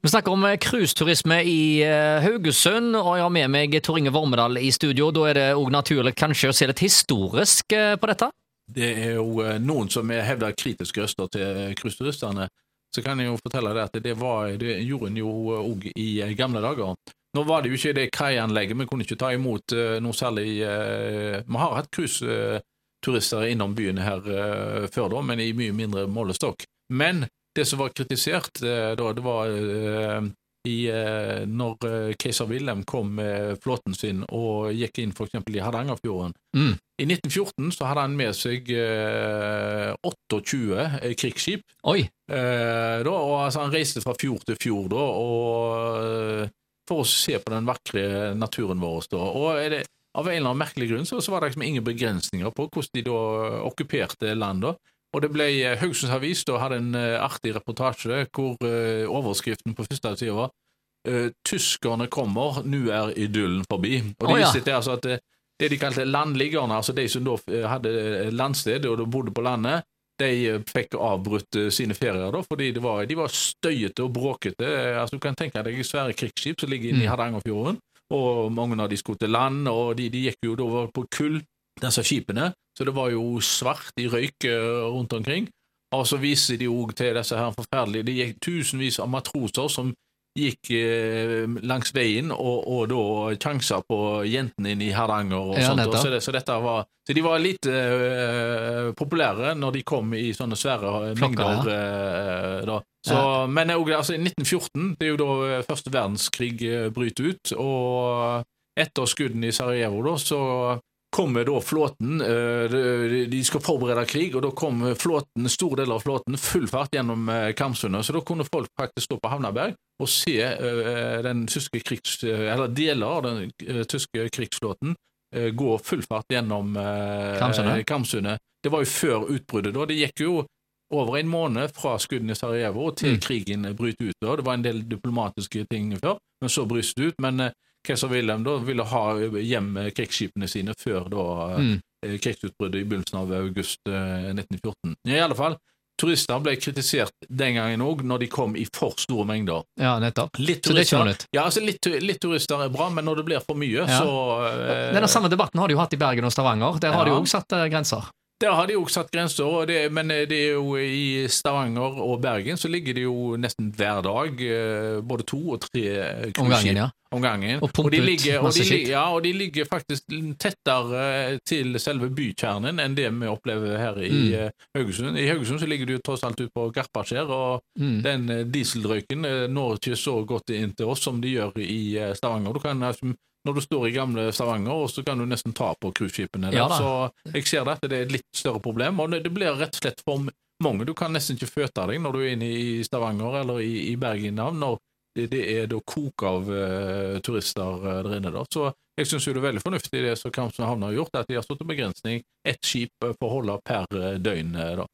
Vi snakker om cruiseturisme i eh, Haugesund, og jeg har med meg Tor Inge Vormedal i studio. Da er det òg naturlig kanskje å se litt historisk eh, på dette? Det er jo eh, noen som hevder kritiske røster til cruiseturistene. Så kan jeg jo fortelle deg at det, var, det gjorde en jo òg i gamle dager. Nå var det jo ikke det kaianlegget, vi kunne ikke ta imot noe særlig Vi har hatt cruiseturister innom byen her før da, men i mye mindre målestokk. Men det som var kritisert eh, da, det var eh, i, eh, når keiser Wilhelm kom med flåten sin og gikk inn f.eks. i Hardangerfjorden. Mm. I 1914 så hadde han med seg 28 krigsskip. Oi! Da, og altså, Han reiste fra fjord til fjord da, og, for å se på den vakre naturen vår. Da. Og det, Av en eller annen merkelig grunn så, så var det liksom ingen begrensninger på hvordan de da okkuperte landet. Og det ble eh, Haugesunds Avis da hadde en uh, artig reportasje hvor uh, overskriften på første side var 'Tyskerne kommer, nå er idyllen forbi'. Og det oh, ja. altså at det de kalte landliggerne, altså de som da hadde landsted og da bodde på landet, de fikk avbrutt sine ferier da, fordi var, de var støyete og bråkete. altså Du kan tenke deg svære krigsskip som ligger inne i mm. Hardangerfjorden, og mange av de skulle til land, og de, de gikk jo da på kull disse skipene, så det var jo svart i røyk eh, rundt omkring. Og så viser de òg til disse her forferdelige Det gikk tusenvis av matroser som gikk eh, langs veien og, og da sjansa på jentene inne i Hardanger og ja, sånt. Og så, det, så, dette var, så de var litt eh, populære når de kom i sånne svære mengder. Uh, da. Så, ja. Men altså, i 1914, det er jo da første verdenskrig bryter ut, og etter skuddene i Sarajevo, da, så kommer da flåten eh, De skal forberede krig, og da kom flåten, stor del av flåten full fart gjennom eh, Karmsundet. Så da kunne folk faktisk stå på Havnaberg og se eh, den tyske krigs, eller deler av den tyske krigsflåten gå full fart gjennom Karmsundet. Det var jo før utbruddet. da. Det gikk jo over en måned fra skuddene i Sarajevo til mm. krigen bryter ut. Det var en del diplomatiske ting før, men så bryter det ut. Men keiser Wilhelm da ville ha hjem krigsskipene sine før da mm. Eh, krigsutbruddet i begynnelsen av august 1914. Eh, I alle fall, Turister ble kritisert den gangen òg, når de kom i for store mengder. Ja, nettopp. Litt turister, så det er ikke noe nytt? Ja, altså litt, litt, turister er bra, men når det blir for mye, ja. så eh, Denne samme debatten har de jo hatt i Bergen og Stavanger. Der ja. har de òg satt eh, grenser. Der har de òg satt grenser, det, men det er jo i Stavanger og Bergen så ligger det jo nesten hver dag både to og tre cruiseskip ja. Om gangen. Og pumpe ut masse de, Ja, og de ligger faktisk tettere til selve bykjernen enn det vi opplever her i mm. Eh, Haugesund. I Haugesund så ligger du tross alt ute på Garpaskjær, og mm. den dieselrøyken når ikke så godt inn til oss som de gjør i Stavanger. Du kan når du står i gamle Stavanger, så kan du nesten ta på cruiseskipene. Ja, så jeg ser det at det er et litt større problem, og det blir rett og slett for mange. Du kan nesten ikke føte deg når du er inne i Stavanger eller i, i Bergen når det, det, er da kok av uh, turister uh, der inne. da. Så jeg syns det er veldig fornuftig det som Karmsund havn har gjort, at de har satt en begrensning ett skip får holde per døgn. da.